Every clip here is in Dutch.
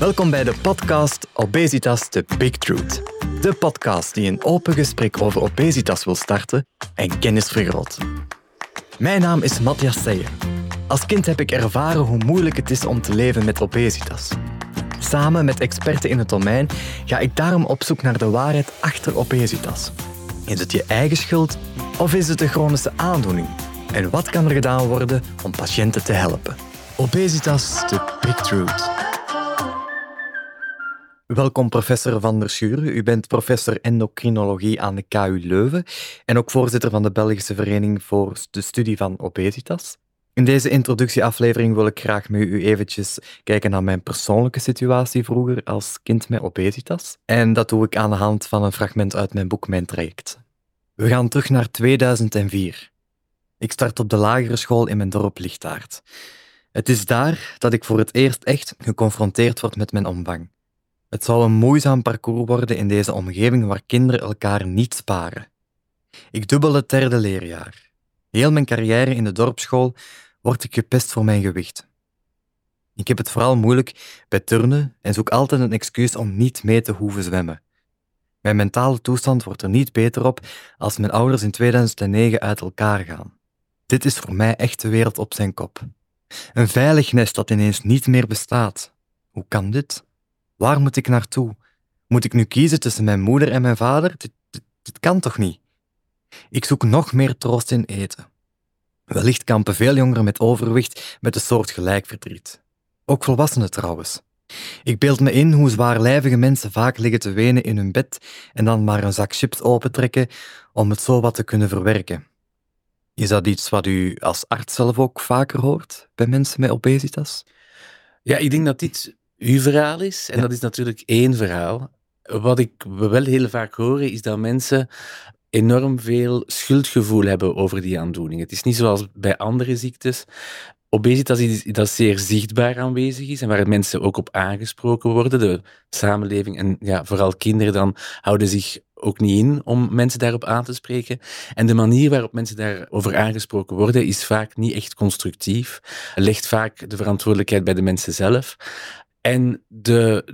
Welkom bij de podcast Obesitas The Big Truth. De podcast die een open gesprek over obesitas wil starten en kennis vergroot. Mijn naam is Matthias Seijer. Als kind heb ik ervaren hoe moeilijk het is om te leven met obesitas. Samen met experten in het domein ga ik daarom op zoek naar de waarheid achter obesitas. Is het je eigen schuld of is het een chronische aandoening? En wat kan er gedaan worden om patiënten te helpen? Obesitas, the big truth. Welkom, professor Van der Schuren. U bent professor endocrinologie aan de KU Leuven en ook voorzitter van de Belgische Vereniging voor de Studie van Obesitas. In deze introductieaflevering wil ik graag met u eventjes kijken naar mijn persoonlijke situatie vroeger als kind met obesitas. En dat doe ik aan de hand van een fragment uit mijn boek Mijn Traject. We gaan terug naar 2004. Ik start op de lagere school in mijn dorp Lichtaard. Het is daar dat ik voor het eerst echt geconfronteerd word met mijn omvang. Het zou een moeizaam parcours worden in deze omgeving waar kinderen elkaar niet sparen. Ik dubbel het derde leerjaar. Heel mijn carrière in de dorpsschool word ik gepest voor mijn gewicht. Ik heb het vooral moeilijk bij turnen en zoek altijd een excuus om niet mee te hoeven zwemmen. Mijn mentale toestand wordt er niet beter op als mijn ouders in 2009 uit elkaar gaan. Dit is voor mij echt de wereld op zijn kop. Een veilig nest dat ineens niet meer bestaat. Hoe kan dit? Waar moet ik naartoe? Moet ik nu kiezen tussen mijn moeder en mijn vader? Dit, kan toch niet? Ik zoek nog meer troost in eten. Wellicht kampen veel jongeren met overwicht met een soort gelijk verdriet. Ook volwassenen trouwens. Ik beeld me in hoe zwaarlijvige mensen vaak liggen te wenen in hun bed en dan maar een zak chips opentrekken om het zo wat te kunnen verwerken. Is dat iets wat u als arts zelf ook vaker hoort bij mensen met obesitas? Ja, ik denk dat dit uw verhaal is. En dat is natuurlijk één verhaal. Wat ik wel heel vaak hoor, is dat mensen enorm veel schuldgevoel hebben over die aandoening. Het is niet zoals bij andere ziektes. Obesitas is dat zeer zichtbaar aanwezig is en waar mensen ook op aangesproken worden. De samenleving en ja, vooral kinderen dan houden zich ook niet in om mensen daarop aan te spreken. En de manier waarop mensen daarover aangesproken worden is vaak niet echt constructief. Legt vaak de verantwoordelijkheid bij de mensen zelf. En de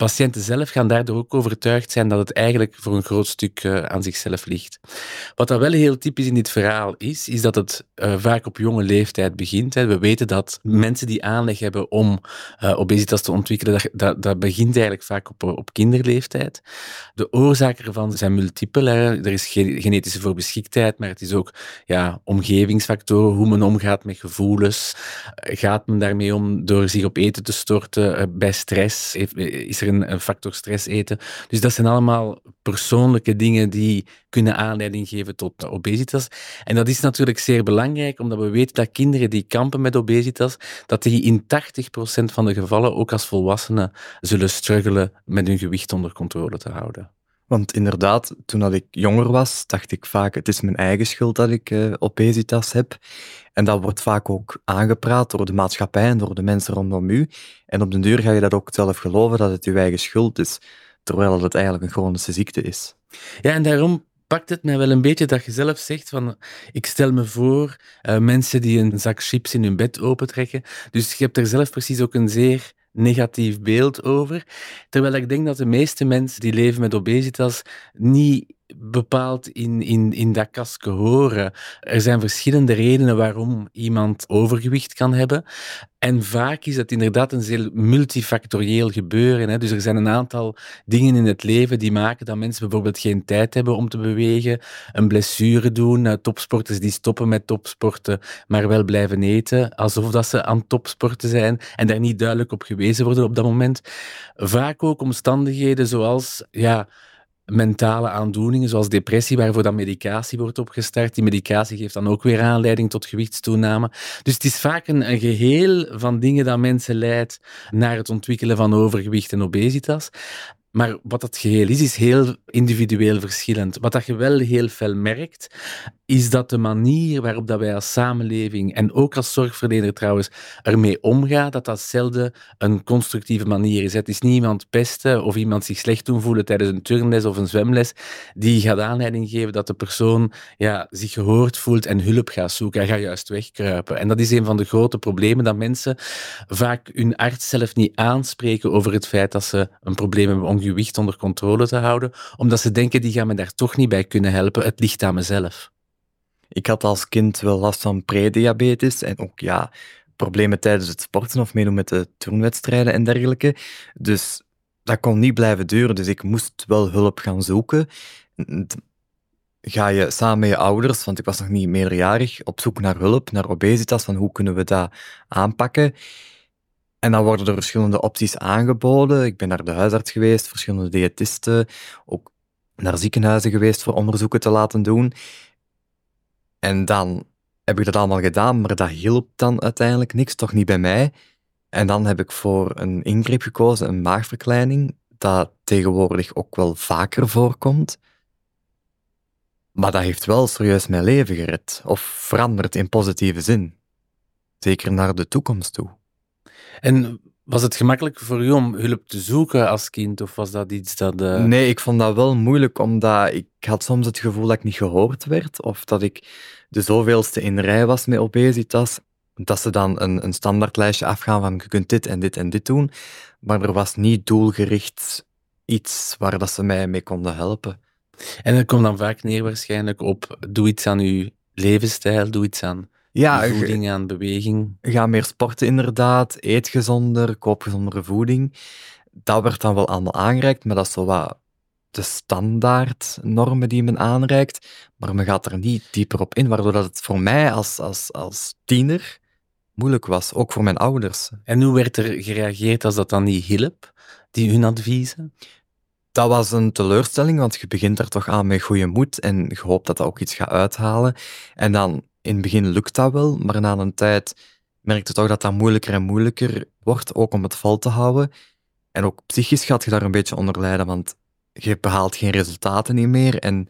patiënten zelf gaan daardoor ook overtuigd zijn dat het eigenlijk voor een groot stuk uh, aan zichzelf ligt. Wat dat wel heel typisch in dit verhaal is, is dat het uh, vaak op jonge leeftijd begint. Hè. We weten dat mensen die aanleg hebben om uh, obesitas te ontwikkelen, dat, dat, begint eigenlijk vaak op, op kinderleeftijd. De oorzaken ervan zijn multiple. Er is genetische voorbeschiktheid, maar het is ook ja, omgevingsfactoren, hoe men omgaat met gevoelens. Gaat men daarmee om door zich op eten te storten? bij stress is er een, factor stress eten. Dus dat zijn allemaal persoonlijke dingen die kunnen aanleiding geven tot obesitas. En dat is natuurlijk zeer belangrijk, omdat we weten dat kinderen die kampen met obesitas, dat die in 80% van de gevallen ook als volwassenen zullen struggelen met hun gewicht onder controle te houden. Want inderdaad, toen dat ik jonger was, dacht ik vaak, het is mijn eigen schuld dat ik uh, obesitas heb. En dat wordt vaak ook aangepraat door de maatschappij en door de mensen rondom u. En op den duur ga je dat ook zelf geloven dat het uw eigen schuld is, terwijl het eigenlijk een chronische ziekte is. Ja, en daarom pakt het mij wel een beetje dat je zelf zegt van, ik stel me voor uh, mensen die een zak chips in hun bed opentrekken. Dus je hebt er zelf precies ook een zeer negatief beeld over. Terwijl ik denk dat de meeste mensen die leven met obesitas niet bepaald in, in, in dat kasken horen. Er zijn verschillende redenen waarom iemand overgewicht kan hebben. En vaak is dat inderdaad een zeer multifactorieel gebeuren. Hè. Dus er zijn een aantal dingen in het leven die maken dat mensen bijvoorbeeld geen tijd hebben om te bewegen, een blessure doen, uh, topsporters die stoppen met topsporten, maar wel blijven eten, alsof dat ze aan topsporten zijn en daar niet duidelijk op gewezen worden op dat moment. Vaak ook omstandigheden zoals ja, mentale aandoeningen, zoals depressie, waarvoor dan medicatie wordt opgestart. Die medicatie geeft dan ook weer aanleiding tot gewichtstoename. Dus het is vaak een, een geheel van dingen dat mensen leidt naar het ontwikkelen van overgewicht en obesitas. Maar wat dat geheel is, is heel individueel verschillend. Wat dat je wel heel veel merkt, is dat de manier waarop dat wij als samenleving en ook als zorgverlener trouwens ermee omgaan, dat dat zelden een constructieve manier is. Het is niet iemand pesten of iemand zich slecht doen voelen tijdens een turnles of een zwemles die gaat aanleiding geven dat de persoon ja, zich gehoord voelt en hulp gaat zoeken. Hij gaat juist wegkruipen. En dat is een van de grote problemen, dat mensen vaak hun arts zelf niet aanspreken over het feit dat ze een probleem hebben gewicht onder controle te houden, omdat ze denken, die gaan me daar toch niet bij kunnen helpen, het ligt aan mezelf. Ik had als kind wel last van prediabetes en ook ja, problemen tijdens het sporten of meedoen met de turnwedstrijden en dergelijke. Dus dat kon niet blijven duren, dus ik moest wel hulp gaan zoeken. Ga je samen met je ouders, want ik was nog niet meerjarig, op zoek naar hulp, naar obesitas, van hoe kunnen we dat aanpakken. En dan worden er verschillende opties aangeboden. Ik ben naar de huisarts geweest, verschillende diëtisten, ook naar ziekenhuizen geweest voor onderzoeken te laten doen. En dan heb ik dat allemaal gedaan, maar dat hielp dan uiteindelijk niks, toch niet bij mij. En dan heb ik voor een ingreep gekozen, een maagverkleining, dat tegenwoordig ook wel vaker voorkomt. Maar dat heeft wel serieus mijn leven gered, of veranderd in positieve zin. Zeker naar de toekomst toe. En was het gemakkelijk voor u om hulp te zoeken als kind, of was dat iets dat... Uh... Nee, ik vond dat wel moeilijk, omdat ik had soms het gevoel dat ik niet gehoord werd, of dat ik de zoveelste in rij was met obesitas, dat ze dan een, een standaardlijstje afgaan van je kunt dit en dit en dit doen, maar er was niet doelgericht iets waar dat ze mij mee konden helpen. En het komt dan vaak neer waarschijnlijk op doe iets aan uw levensstijl, doe iets aan ja, voeding, aan beweging. Ga meer sporten inderdaad, eet gezonder, koop gezondere voeding. Dat werd dan wel allemaal aangereikt, maar dat is zo wat de standaardnormen die men aanreikt, maar men gaat er niet dieper op in, waardoor dat het voor mij als, als, als tiener moeilijk was, ook voor mijn ouders. En hoe werd er gereageerd als dat dan niet hielp, die hun adviezen? Dat was een teleurstelling, want je begint er toch aan met goede moed en je hoopt dat dat ook iets gaat uithalen. En dan, in het begin lukt dat wel, maar na een tijd merkte toch dat dat moeilijker en moeilijker wordt, ook om het vol te houden. En ook psychisch gaat je daar een beetje onder lijden, want je behaalt geen resultaten niet meer en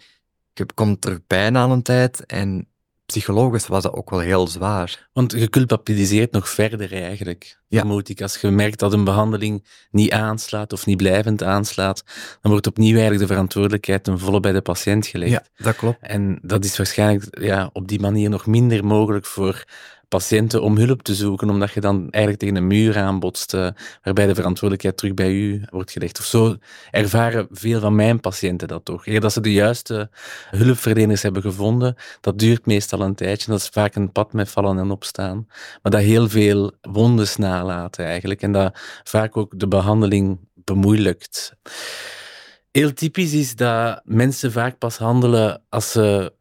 je komt terug bijna aan een tijd en psychologisch was dat ook wel heel zwaar. Want je culpabiliseert nog verder eigenlijk, ja. vermoed ik. Als je merkt dat een behandeling niet aanslaat of niet blijvend aanslaat, dan wordt opnieuw eigenlijk de verantwoordelijkheid ten volle bij de patiënt gelegd. Ja, dat klopt. En dat is waarschijnlijk ja, op die manier nog minder mogelijk voor patiënten om hulp te zoeken, omdat je dan eigenlijk tegen een muur aanbotst, uh, waarbij de verantwoordelijkheid terug bij u wordt gelegd. Of zo ervaren veel van mijn patiënten dat toch. Dat ze de juiste hulpverleners hebben gevonden, dat duurt meestal een tijdje. Dat is vaak een pad met vallen en opstaan. Maar dat heel veel wondes nalaten eigenlijk. En dat vaak ook de behandeling bemoeilijkt. Heel typisch is dat mensen vaak pas handelen als ze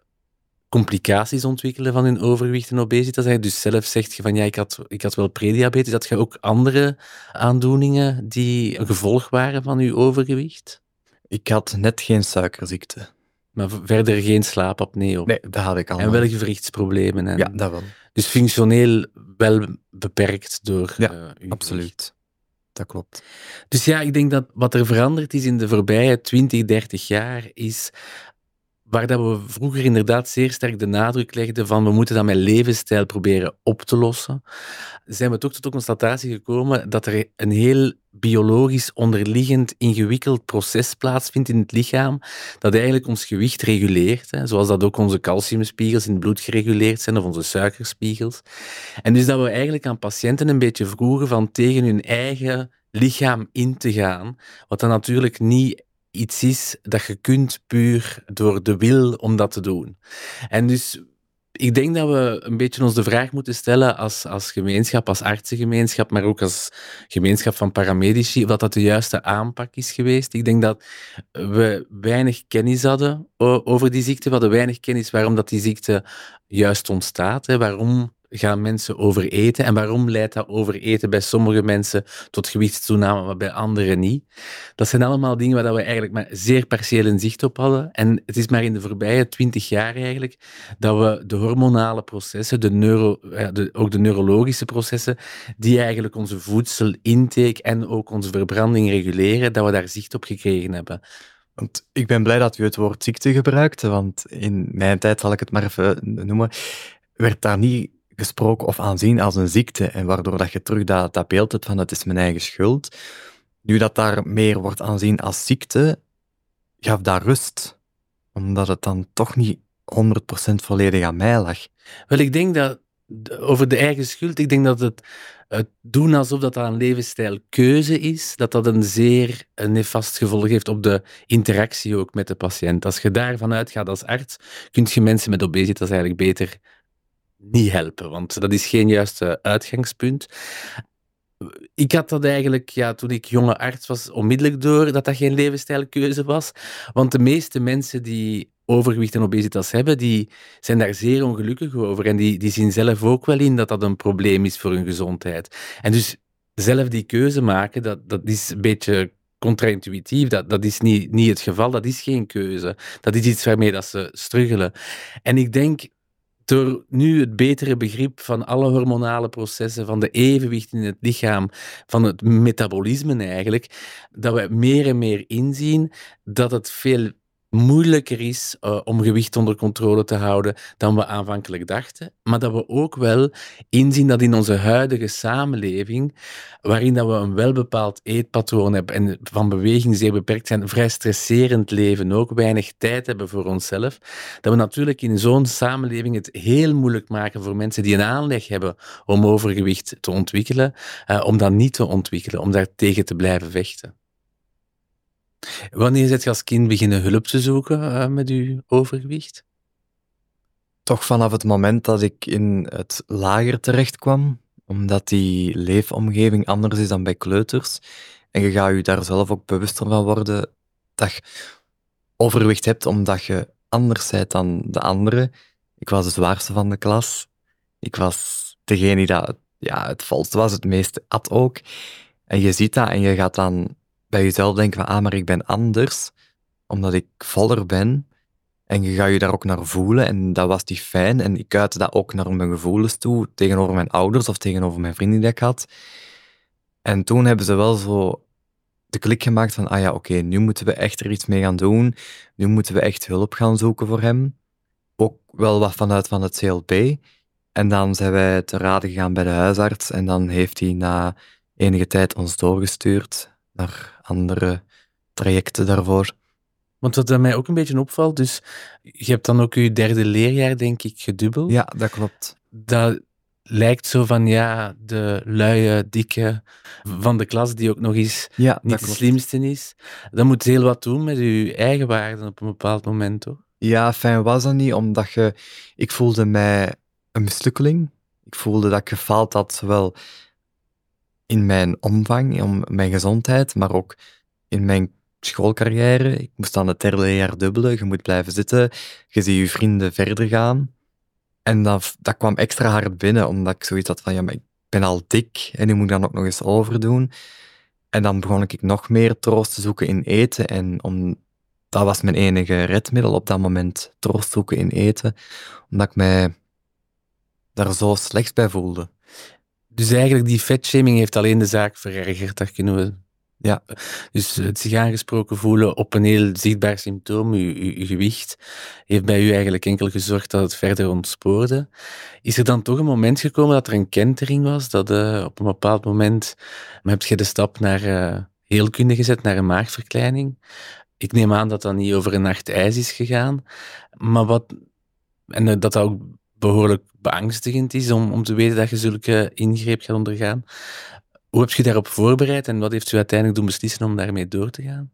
complicaties ontwikkelen van hun overgewicht en obesitas. Dus zelf zegt je van ja, ik had, ik had wel prediabetes. Had je ook andere aandoeningen die een gevolg waren van je overgewicht? Ik had net geen suikerziekte. Maar verder geen slaapapnee? Op. Nee, dat had ik al. En wel gewrichtsproblemen? En... Ja, dat wel. Dus functioneel wel beperkt door Ja, uh, absoluut. Dat klopt. Dus ja, ik denk dat wat er veranderd is in de voorbije 20, 30 jaar, is waar dat we vroeger inderdaad zeer sterk de nadruk legden van we moeten dat met levensstijl proberen op te lossen, zijn we toch tot de constatatie gekomen dat er een heel biologisch onderliggend ingewikkeld proces plaatsvindt in het lichaam, dat eigenlijk ons gewicht reguleert, hè, zoals dat ook onze calciumspiegels in het bloed gereguleerd zijn of onze suikerspiegels. En dus dat we eigenlijk aan patiënten een beetje vroegen van tegen hun eigen lichaam in te gaan, wat dan natuurlijk niet iets is dat je kunt puur door de wil om dat te doen. En dus ik denk dat we een beetje ons de vraag moeten stellen als, als gemeenschap, als artsengemeenschap, maar ook als gemeenschap van paramedici, wat dat de juiste aanpak is geweest. Ik denk dat we weinig kennis hadden over die ziekte. We hadden weinig kennis waarom dat die ziekte juist ontstaat. Hè, waarom gaan mensen overeten en waarom leidt dat overeten bij sommige mensen tot gewichtstoename, maar bij anderen niet? Dat zijn allemaal dingen waar we eigenlijk maar zeer partieel een zicht op hadden. En het is maar in de voorbije twintig jaar eigenlijk dat we de hormonale processen, de neuro, de, ook de neurologische processen, die eigenlijk onze voedselintake en ook onze verbranding reguleren, dat we daar zicht op gekregen hebben. Want ik ben blij dat u het woord ziekte gebruikt, want in mijn tijd, zal ik het maar even noemen, werd daar niet gesproken of aanzien als een ziekte. En waardoor dat je terug dat, dat beeld hebt van het is mijn eigen schuld. Nu dat daar meer wordt aanzien als ziekte, gaf dat rust. Omdat het dan toch niet 100% volledig aan mij lag. Wel, ik denk dat over de eigen schuld, ik denk dat het, het doen alsof dat, dat een levensstijlkeuze is, dat dat een zeer nefast gevolg heeft op de interactie ook met de patiënt. Als je daarvan uitgaat als arts, kun je mensen met obesitas eigenlijk beter niet helpen, want dat is geen juiste uitgangspunt. Ik had dat eigenlijk, ja, toen ik jonge arts was, onmiddellijk door dat dat geen levensstijlkeuze was. Want de meeste mensen die overgewicht en obesitas hebben, die zijn daar zeer ongelukkig over. En die, die zien zelf ook wel in dat dat een probleem is voor hun gezondheid. En dus zelf die keuze maken, dat, dat is een beetje contra-intuïtief. Dat, dat is niet, niet het geval, dat is geen keuze. Dat is iets waarmee dat ze struggelen. En ik denk door nu het betere begrip van alle hormonale processen, van de evenwicht in het lichaam, van het metabolisme eigenlijk, dat we meer en meer inzien dat het veel moeilijker is uh, om gewicht onder controle te houden dan we aanvankelijk dachten. Maar dat we ook wel inzien dat in onze huidige samenleving, waarin dat we een welbepaald eetpatroon hebben en van beweging zeer beperkt zijn, vrij stresserend leven, ook weinig tijd hebben voor onszelf, dat we natuurlijk in zo'n samenleving het heel moeilijk maken voor mensen die een aanleg hebben om overgewicht te ontwikkelen, uh, om dat niet te ontwikkelen, om daar tegen te blijven vechten. Wanneer zit je als kind beginnen hulp te zoeken uh, met je overgewicht? Toch vanaf het moment dat ik in het lager terecht kwam, omdat die leefomgeving anders is dan bij kleuters. En je gaat je daar zelf ook bewuster van worden dat je overgewicht hebt omdat je anders bent dan de anderen. Ik was de zwaarste van de klas. Ik was degene die dat, ja, het volste was, het meeste at ook. En je ziet dat en je gaat dan bij jezelf denken van, ah, maar ik ben anders, omdat ik voller ben. En je gaat je daar ook naar voelen en dat was niet fijn. En ik uitte dat ook naar mijn gevoelens toe, tegenover mijn ouders of tegenover mijn vrienden die ik had. En toen hebben ze wel zo de klik gemaakt van, ah ja, oké, nu moeten we echt er iets mee gaan doen. Nu moeten we echt hulp gaan zoeken voor hem. Ook wel wat vanuit van het CLP. En dan zijn wij te raden gegaan bij de huisarts en dan heeft hij na enige tijd ons doorgestuurd naar andere trajecten daarvoor. Want wat mij ook een beetje opvalt, dus je hebt dan ook je derde leerjaar, denk ik, gedubbeld. Ja, dat klopt. Dat lijkt zo van, ja, de luie, dikke van de klas, die ook nog eens ja, niet de slimste is. Dat moet heel wat doen met je eigen waarden op een bepaald moment, toch? Ja, fijn was dat niet, omdat je... Ik voelde mij een mislukkeling. Ik voelde dat ik gefaald had, zowel in mijn omvang, in mijn gezondheid, maar ook in mijn schoolcarrière. Ik moest dan het derde jaar dubbelen. Je moet blijven zitten. Je ziet je vrienden verder gaan. En dat, dat kwam extra hard binnen, omdat ik zoiets had van, ja, maar ik ben al dik en nu moet ik dan ook nog eens overdoen. En dan begon ik nog meer troost te zoeken in eten. En om, dat was mijn enige redmiddel op dat moment, troost zoeken in eten. Omdat ik mij daar zo slecht bij voelde. Dus eigenlijk die vetshaming heeft alleen de zaak verergerd, dat kunnen we... Ja. Dus het zich aangesproken voelen op een heel zichtbaar symptoom, uw, gewicht, heeft bij u eigenlijk enkel gezorgd dat het verder ontspoorde. Is er dan toch een moment gekomen dat er een kentering was, dat uh, op een bepaald moment heb je de stap naar uh, heelkunde gezet, naar een maagverkleining? Ik neem aan dat dat niet over een nacht ijs is gegaan, maar wat... En dat dat ook behoorlijk beangstigend is om, om te weten dat je zulke ingreep gaat ondergaan. Hoe heb je daarop voorbereid en wat heeft u uiteindelijk doen beslissen om daarmee door te gaan?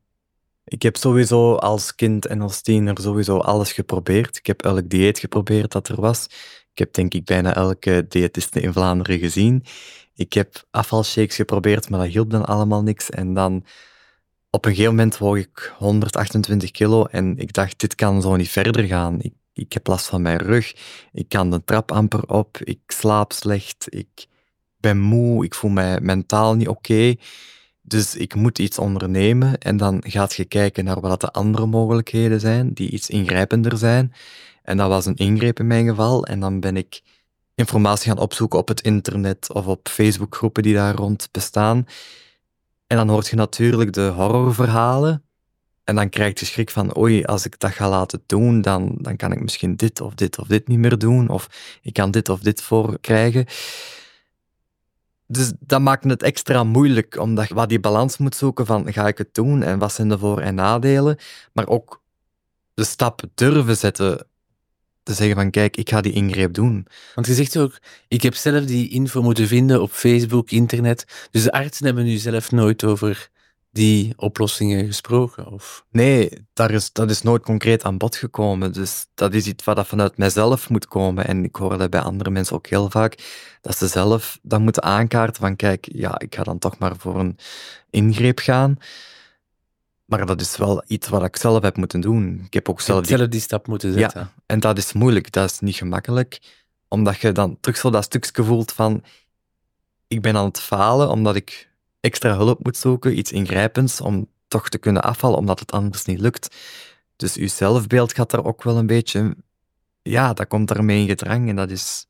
Ik heb sowieso als kind en als tiener sowieso alles geprobeerd. Ik heb elk dieet geprobeerd dat er was. Ik heb denk ik bijna elke diëtiste in Vlaanderen gezien. Ik heb afvalshakes geprobeerd, maar dat hielp dan allemaal niks. En dan op een gegeven moment woog ik 128 kilo en ik dacht, dit kan zo niet verder gaan. Ik heb last van mijn rug, ik kan de trap amper op, ik slaap slecht, ik ben moe, ik voel mij mentaal niet oké. Dus ik moet iets ondernemen en dan gaat je kijken naar wat de andere mogelijkheden zijn, die iets ingrijpender zijn. En dat was een ingreep in mijn geval. En dan ben ik informatie gaan opzoeken op het internet of op Facebookgroepen die daar rond bestaan. En dan hoort je natuurlijk de horrorverhalen. En dan krijg je schrik van, oei, als ik dat ga laten doen, dan, dan kan ik misschien dit of dit of dit niet meer doen. Of ik kan dit of dit voor krijgen. Dus dat maakt het extra moeilijk, omdat je wat die balans moet zoeken van, ga ik het doen en wat zijn de voor- en nadelen? Maar ook de stap durven zetten te zeggen van kijk, ik ga die ingreep doen. Want je zegt ook, ik heb zelf die info moeten vinden op Facebook, internet. Dus de artsen hebben nu zelf nooit over die oplossingen gesproken? Of? Nee, daar is, dat is nooit concreet aan bod gekomen. Dus dat is iets wat vanuit mijzelf moet komen. En ik hoor dat bij andere mensen ook heel vaak, dat ze zelf dan moeten aankaarten van kijk, ja, ik ga dan toch maar voor een ingreep gaan. Maar dat is wel iets wat ik zelf heb moeten doen. Ik heb ook zelf, die... die stap moeten zetten. Ja, en dat is moeilijk. Dat is niet gemakkelijk. Omdat je dan terug zo dat stukje voelt van... Ik ben aan het falen omdat ik extra hulp moet zoeken, iets ingrijpends, om toch te kunnen afvallen, omdat het anders niet lukt. Dus uw zelfbeeld gaat daar ook wel een beetje... Ja, dat komt daarmee in gedrang en dat is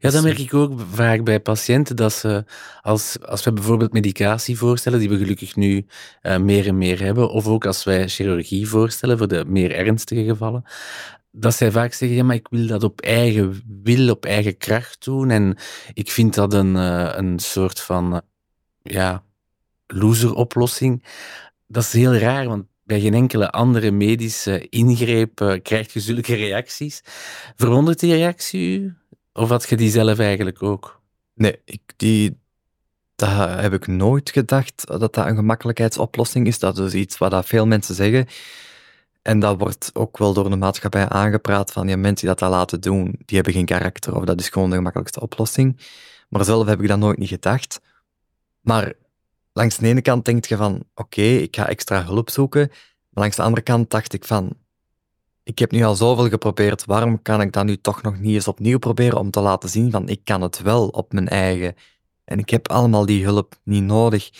ja, dat merk ik ook vaak bij patiënten, dat ze, als, als we bijvoorbeeld medicatie voorstellen, die we gelukkig nu uh, meer en meer hebben, of ook als wij chirurgie voorstellen voor de meer ernstige gevallen, dat zij vaak zeggen, ja, maar ik wil dat op eigen wil, op eigen kracht doen, en ik vind dat een, uh, een soort van, uh, ja, loser-oplossing. Dat is heel raar, want bij geen enkele andere medische ingreep krijg je zulke reacties. Verwondert die reactie u? Of had je die zelf eigenlijk ook? Nee, ik, die, dat heb ik nooit gedacht dat dat een gemakkelijkheidsoplossing is. Dat is iets wat veel mensen zeggen. En dat wordt ook wel door de maatschappij aangepraat van ja, mensen die dat, laten doen, die hebben geen karakter of dat is gewoon de gemakkelijkste oplossing. Maar zelf heb ik dat nooit niet gedacht. Maar langs de ene kant denk je van oké, ik ga extra hulp zoeken. Maar langs de andere kant dacht ik van ik heb nu al zoveel geprobeerd, waarom kan ik dat nu toch nog niet eens opnieuw proberen om te laten zien van ik kan het wel op mijn eigen. En ik heb allemaal die hulp niet nodig.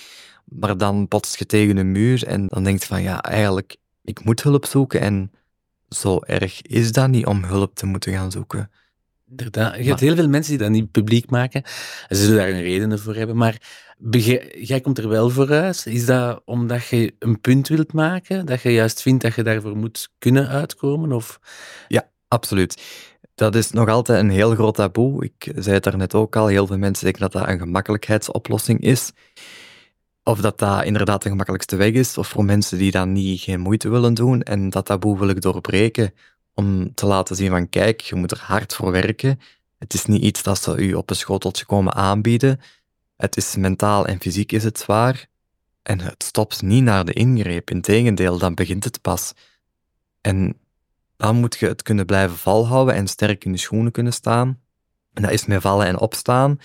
Maar dan botst je tegen een muur en dan denk je van ja, eigenlijk, ik moet hulp zoeken en zo erg is dat niet om hulp te moeten gaan zoeken. Inderdaad. Je hebt heel veel mensen die dat niet publiek maken. En ze zullen daar een redenen voor hebben. Maar jij komt er wel vooruit. Is dat omdat je een punt wilt maken? Dat je juist vindt dat je daarvoor moet kunnen uitkomen? Of? Ja, absoluut. Dat is nog altijd een heel groot taboe. Ik zei het daarnet ook al. Heel veel mensen denken dat dat een gemakkelijkheidsoplossing is. Of dat dat inderdaad de gemakkelijkste weg is. Of voor mensen die dan niet geen moeite willen doen. En dat taboe wil ik doorbreken om te laten zien van kijk, je moet er hard voor werken. Het is niet iets dat ze u op een schoteltje komen aanbieden. Het is mentaal en fysiek is het zwaar. En het stopt niet naar de ingreep. Integendeel, dan begint het pas. En dan moet je het kunnen blijven volhouden en sterk in je schoenen kunnen staan. En dat is met vallen en opstaan.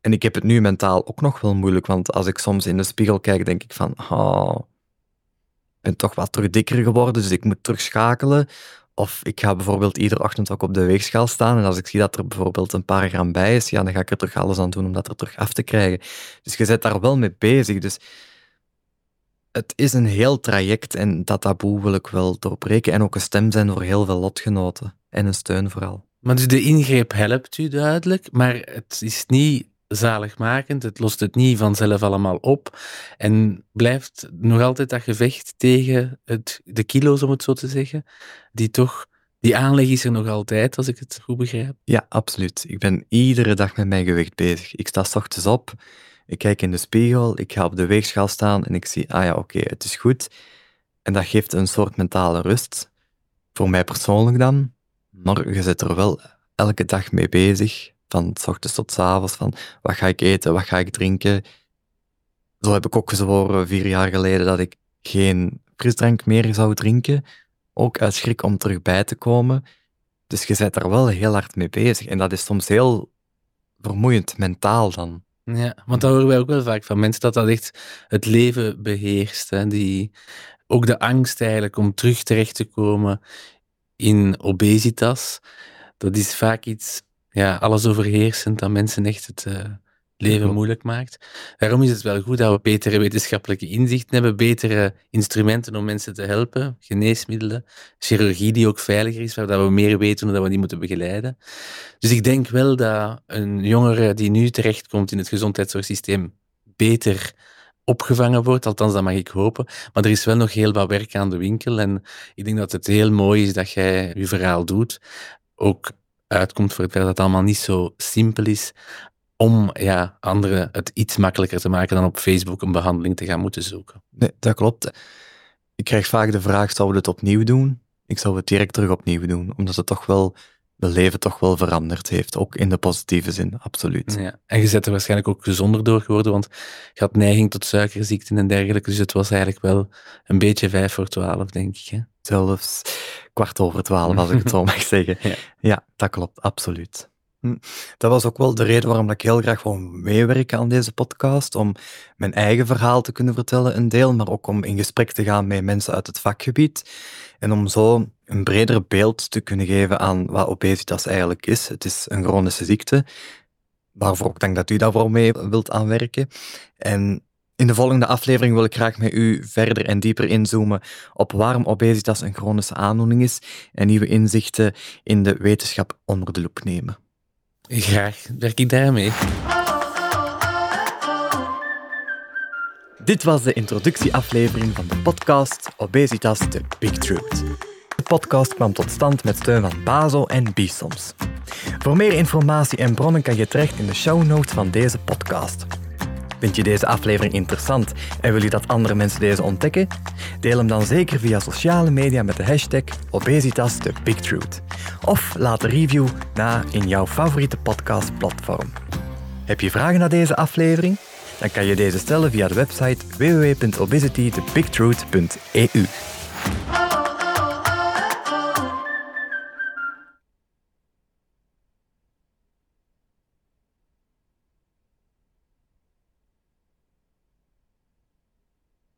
En ik heb het nu mentaal ook nog wel moeilijk, want als ik soms in de spiegel kijk, denk ik van, oh, ik ben toch wat terug dikker geworden, dus ik moet terugschakelen. Of ik ga bijvoorbeeld iedere ochtend ook op de weegschaal staan en als ik zie dat er bijvoorbeeld een paar gram bij is, ja, dan ga ik er terug alles aan doen om dat er terug af te krijgen. Dus je bent daar wel mee bezig. Dus het is een heel traject en dat taboe wil ik wel doorbreken en ook een stem zijn voor heel veel lotgenoten en een steun vooral. Maar dus de ingreep helpt u duidelijk, maar het is niet zaligmakend. Het lost het niet vanzelf allemaal op. En blijft nog altijd dat gevecht tegen het, de kilo's, om het zo te zeggen, die toch... Die aanleg is er nog altijd, als ik het goed begrijp. Ja, absoluut. Ik ben iedere dag met mijn gewicht bezig. Ik sta s ochtends op, ik kijk in de spiegel, ik ga op de weegschaal staan en ik zie, ah ja, oké, het is goed. En dat geeft een soort mentale rust. Voor mij persoonlijk dan. Maar je zit er wel elke dag mee bezig van s ochtends tot s avonds, van wat ga ik eten, wat ga ik drinken. Zo heb ik ook gezworen vier jaar geleden dat ik geen frisdrank meer zou drinken. Ook uit schrik om terug bij te komen. Dus je bent daar wel heel hard mee bezig. En dat is soms heel vermoeiend, mentaal dan. Ja, want dat horen wij ook wel vaak van mensen, dat dat echt het leven beheerst. Hè? Die, ook de angst eigenlijk om terug terecht te komen in obesitas, dat is vaak iets ja, alles overheersend dat mensen echt het uh, leven moeilijk maakt. Daarom is het wel goed dat we betere wetenschappelijke inzichten hebben, betere instrumenten om mensen te helpen, geneesmiddelen, chirurgie die ook veiliger is, waar we meer weten hoe we die moeten begeleiden. Dus ik denk wel dat een jongere die nu terechtkomt in het gezondheidszorgsysteem beter opgevangen wordt. Althans, dat mag ik hopen. Maar er is wel nog heel wat werk aan de winkel. En ik denk dat het heel mooi is dat jij je verhaal doet. Ook uitkomt voor het feit dat het allemaal niet zo simpel is om ja, anderen het iets makkelijker te maken dan op Facebook een behandeling te gaan moeten zoeken. Nee, dat klopt. Ik krijg vaak de vraag, zouden we het opnieuw doen? Ik zou het direct terug opnieuw doen, omdat het toch wel mijn leven toch wel veranderd heeft. Ook in de positieve zin, absoluut. Ja. En je bent er waarschijnlijk ook gezonder door geworden, want je had neiging tot suikerziekten en dergelijke. Dus het was eigenlijk wel een beetje vijf voor twaalf, denk ik. Hè? Zelfs kwart over twaalf, als ik het zo mag zeggen. Ja. ja, dat klopt, absoluut. Hm. Dat was ook wel de reden waarom ik heel graag wil meewerken aan deze podcast. Om mijn eigen verhaal te kunnen vertellen, een deel, maar ook om in gesprek te gaan met mensen uit het vakgebied. En om zo een breder beeld te kunnen geven aan wat obesitas eigenlijk is. Het is een chronische ziekte, waarvoor ik denk dat u daarvoor mee wilt aanwerken. En in de volgende aflevering wil ik graag met u verder en dieper inzoomen op waarom obesitas een chronische aandoening is en nieuwe inzichten in de wetenschap onder de loep nemen. Graag werk ik daarmee. Dit was de introductieaflevering van de podcast Obesitas The Big Truth. De podcast kwam tot stand met steun van Bazo en Bisoms. Voor meer informatie en bronnen kan je terecht in de show notes van deze podcast. Vind je deze aflevering interessant en wil je dat andere mensen deze ontdekken? Deel hem dan zeker via sociale media met de hashtag Obesitas. Of laat een review na in jouw favoriete podcastplatform. Heb je vragen naar deze aflevering? Dan kan je deze stellen via de website www.obesitythebigtruth.eu.